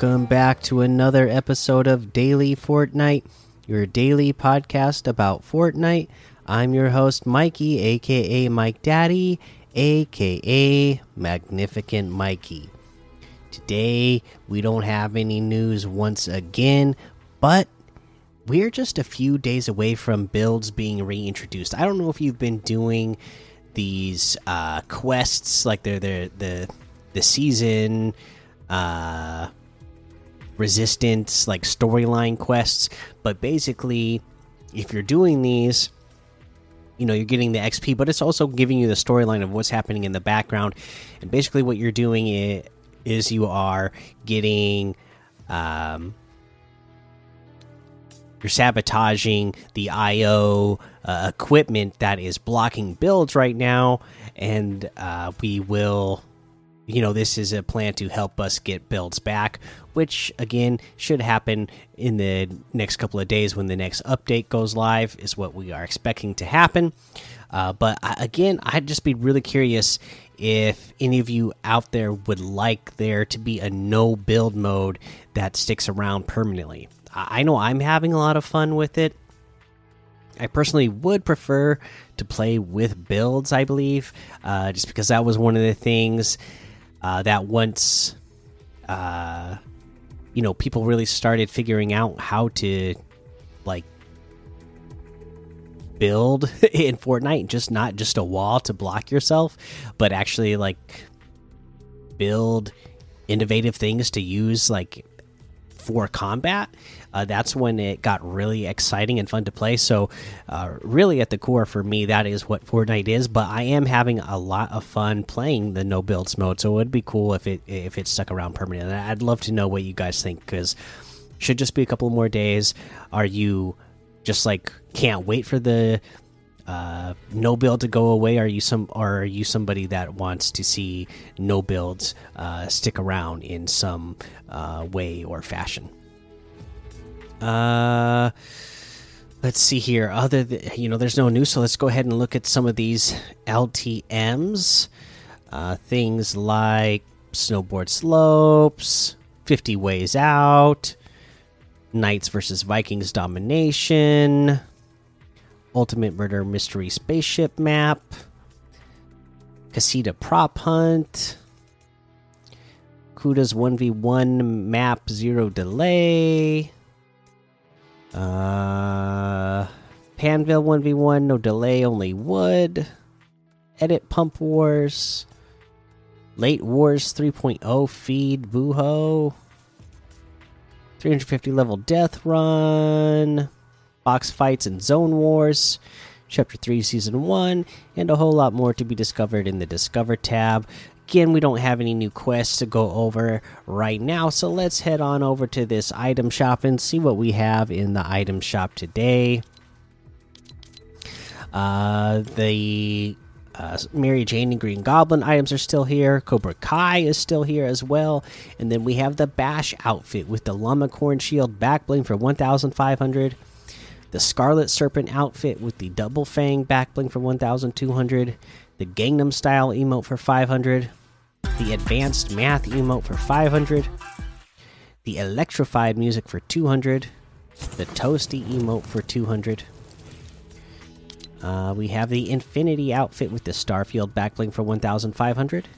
Welcome back to another episode of Daily Fortnite, your daily podcast about Fortnite. I'm your host, Mikey, aka Mike Daddy, aka Magnificent Mikey. Today, we don't have any news once again, but we're just a few days away from builds being reintroduced. I don't know if you've been doing these uh, quests, like they're, they're the the season uh resistance like storyline quests. But basically if you're doing these you know you're getting the xp but it's also giving you the storyline of what's happening in the background. And basically what you're doing is, you are getting um you're sabotaging the io uh, equipment that is blocking builds right now. And uh, we will you know this is a plan to help us get builds back which again should happen in the next couple of days when the next update goes live is what we are expecting to happen. Uh, but I, again i'd just be really curious if any of you out there would like there to be a no build mode that sticks around permanently. I, I know i'm having a lot of fun with it. I personally would prefer to play with builds, I believe, uh, just because that was one of the things uh, that once uh, you know people really started figuring out how to like build in Fortnite, just not just a wall to block yourself, but actually like build innovative things to use like for combat uh, that's when it got really exciting and fun to play. So, uh, really, at the core for me, that is what Fortnite is. But I am having a lot of fun playing the no builds mode. So it would be cool if it if it stuck around permanently. I'd love to know what you guys think because should just be a couple more days. Are you just like can't wait for the uh, no build to go away? Are you some or are you somebody that wants to see no builds uh, stick around in some uh, way or fashion? Uh, let's see here. Other, you know, there's no news, so let's go ahead and look at some of these LTM's. Uh, things like snowboard slopes, 50 ways out, Knights versus Vikings domination, Ultimate Murder Mystery Spaceship map, Casita prop hunt. Kuda's 1v1 map zero delay. Uh, Pandvil 1v1, no delay, only wood. Edit Pump Wars. Late Wars 3.0 feed Buho. 350 level Death Run. Box Fights and Zone Wars. Chapter 3 Season 1. And a whole lot more to be discovered in the Discover tab. Again, we don't have any new quests to go over right now, so let's head on over to this item shop and see what we have in the item shop today. Uh, the uh, Mary Jane and Green Goblin items are still here. Cobra Kai is still here as well. And then we have the Bash outfit with the Llamacorn Shield back bling for 1,500. The Scarlet Serpent outfit with the Double Fang back bling for 1,200. The Gangnam Style emote for 500 the advanced math emote for 500, the electrified music for 200, the toasty emote for 200. Uh, we have the infinity outfit with the starfield backbling for 1500,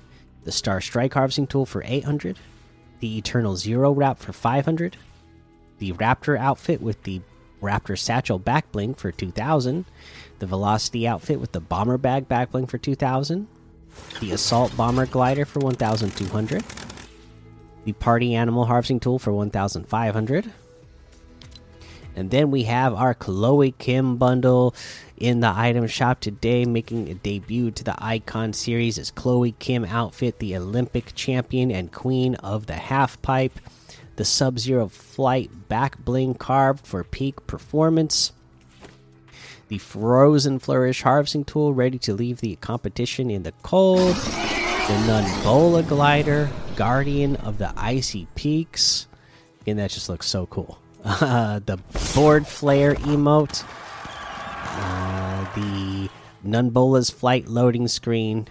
the star strike harvesting tool for 800, the eternal zero wrap for 500, the raptor outfit with the raptor satchel backbling for 2000, the velocity outfit with the bomber bag backbling for 2000 the assault bomber glider for 1200 the party animal harvesting tool for 1500 and then we have our chloe kim bundle in the item shop today making a debut to the icon series. Is chloe kim outfit the olympic champion and queen of the half pipe the sub zero flight back bling carved for peak performance the Frozen Flourish harvesting tool ready to leave the competition in the cold. The Nunbola glider, guardian of the icy peaks. And that just looks so cool. Uh, the board flare emote. Uh, the Nunbola's flight loading screen.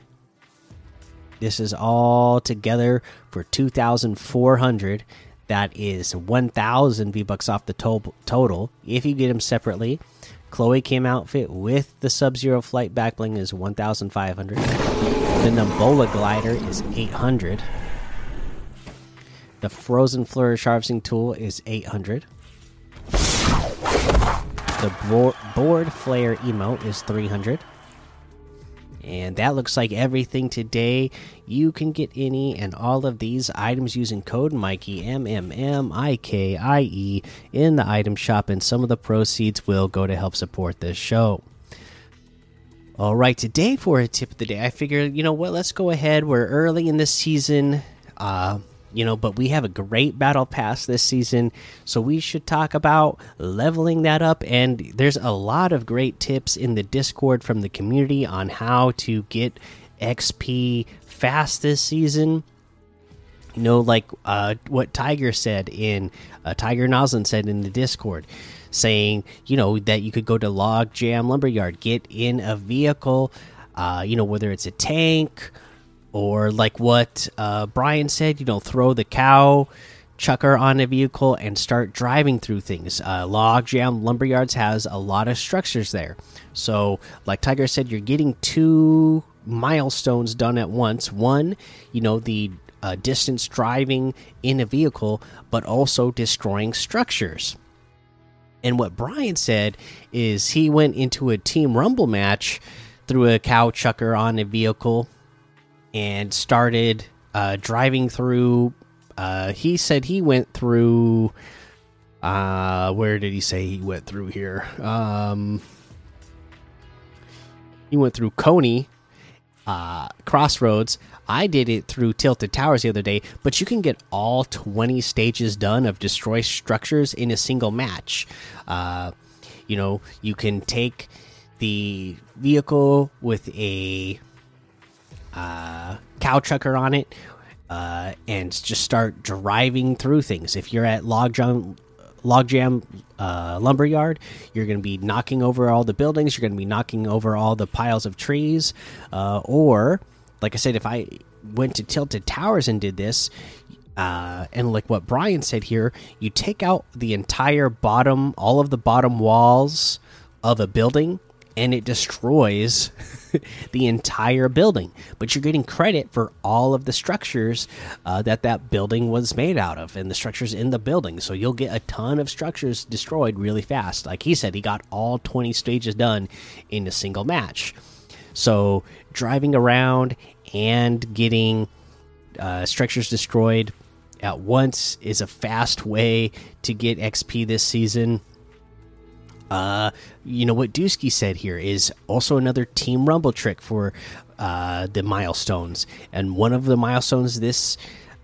This is all together for 2,400. That is 1,000 V bucks off the to total. If you get them separately, Chloe Kim outfit with the Sub Zero flight backbling is 1,500. The Nabola glider is 800. The Frozen Flourish harvesting tool is 800. The board flare emote is 300. And that looks like everything today. You can get any and all of these items using code Mikey M M M I K I E in the item shop, and some of the proceeds will go to help support this show. All right, today for a tip of the day, I figure you know what? Let's go ahead. We're early in the season. Uh, you know, but we have a great battle pass this season, so we should talk about leveling that up. And there's a lot of great tips in the Discord from the community on how to get XP fast this season. You know, like uh, what Tiger said in uh, Tiger Noslin said in the Discord, saying, you know, that you could go to Logjam Lumberyard, get in a vehicle, uh, you know, whether it's a tank or like what uh, Brian said, you know, throw the cow catcher on a vehicle and start driving through things. Uh, Logjam Lumberyards has a lot of structures there. So, like Tiger said, you're getting two milestones done at once. One, you know, the uh, distance driving in a vehicle, but also destroying structures. And what Brian said is he went into a Team Rumble match through a cow catcher on a vehicle and started uh, driving through. Uh, he said he went through. Uh, where did he say he went through here? Um, he went through Coney, uh, Crossroads. I did it through Tilted Towers the other day, but you can get all 20 stages done of destroy structures in a single match. Uh, you know, you can take the vehicle with a uh, cow catcher on it uh, and just start driving through things. If you're at Logjam, Logjam uh, Lumberyard, you're going to be knocking over all the buildings. You're going to be knocking over all the piles of trees. Uh, or, like I said, if I went to Tilted Towers and did this, uh, and like what Brian said here, you take out the entire bottom, all of the bottom walls of a building and it destroys the entire building. But you're getting credit for all of the structures uh, that that building was made out of and the structures in the building. So you'll get a ton of structures destroyed really fast. Like he said, he got all 20 stages done in a single match. So driving around and getting uh, structures destroyed at once is a fast way to get XP this season. Uh, you know what Dusky said here is also another Team Rumble trick for uh, the milestones, and one of the milestones this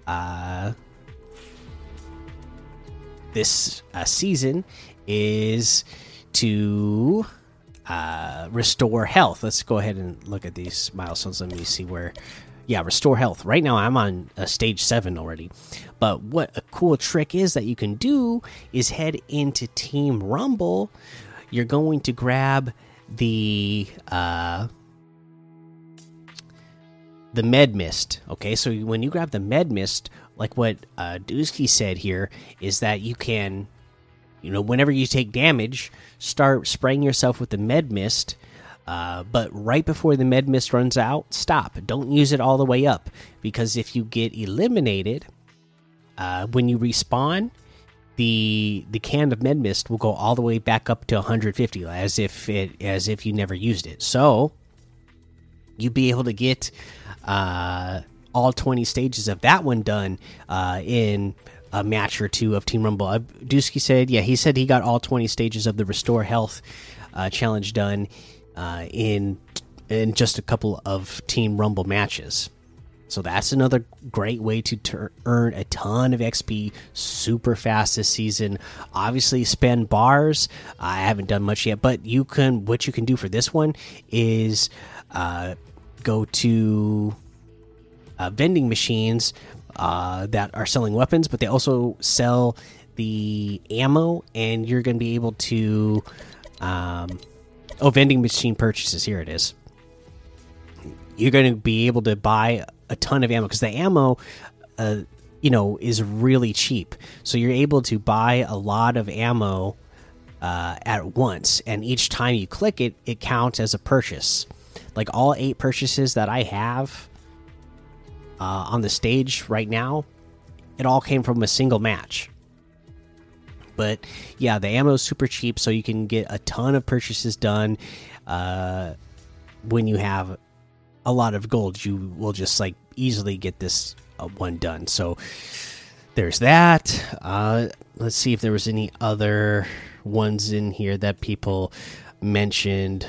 uh, this uh, season is to uh, restore health. Let's go ahead and look at these milestones. Let me see where. Yeah, restore health. Right now, I'm on uh, stage seven already. But what a cool trick is that you can do is head into Team Rumble. You're going to grab the uh, the med mist. Okay, so when you grab the med mist, like what uh, Dusky said here, is that you can, you know, whenever you take damage, start spraying yourself with the med mist. Uh, but right before the med mist runs out, stop. Don't use it all the way up because if you get eliminated, uh, when you respawn, the the can of med mist will go all the way back up to 150, as if it as if you never used it. So you'd be able to get uh, all 20 stages of that one done uh, in a match or two of Team Rumble. Uh, Dusky said, yeah, he said he got all 20 stages of the Restore Health uh, challenge done uh, in in just a couple of Team Rumble matches. So that's another great way to earn a ton of XP super fast this season. Obviously, spend bars. I haven't done much yet, but you can. What you can do for this one is uh, go to uh, vending machines uh, that are selling weapons, but they also sell the ammo, and you're going to be able to. Um, oh, vending machine purchases. Here it is you're going to be able to buy a ton of ammo because the ammo, uh, you know, is really cheap. So you're able to buy a lot of ammo uh, at once, and each time you click it, it counts as a purchase. Like all eight purchases that I have uh, on the stage right now, it all came from a single match. But yeah, the ammo is super cheap, so you can get a ton of purchases done. Uh, when you have a lot of gold, you will just like easily get this uh, one done. So there's that. Uh, let's see if there was any other ones in here that people mentioned.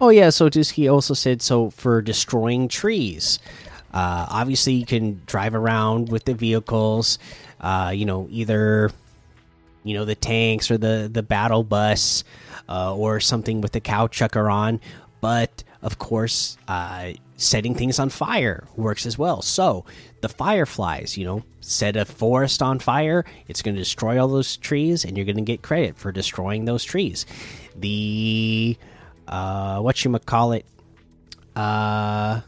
Oh yeah, so Dusky also said so for destroying trees. Uh, obviously, you can drive around with the vehicles. Uh, you know, either you know the tanks or the the battle bus uh, or something with the cow catcher on. But of course, uh, setting things on fire works as well. So the fireflies, you know, set a forest on fire. It's going to destroy all those trees, and you're going to get credit for destroying those trees. The uh, what you call it? Uh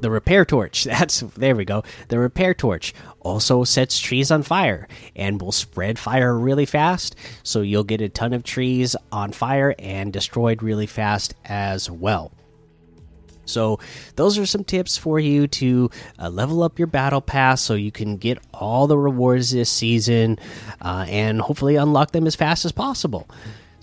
the repair torch. That's there we go. The repair torch also sets trees on fire and will spread fire really fast, so you'll get a ton of trees on fire and destroyed really fast as well. So, those are some tips for you to uh, level up your battle pass so you can get all the rewards this season uh, and hopefully unlock them as fast as possible.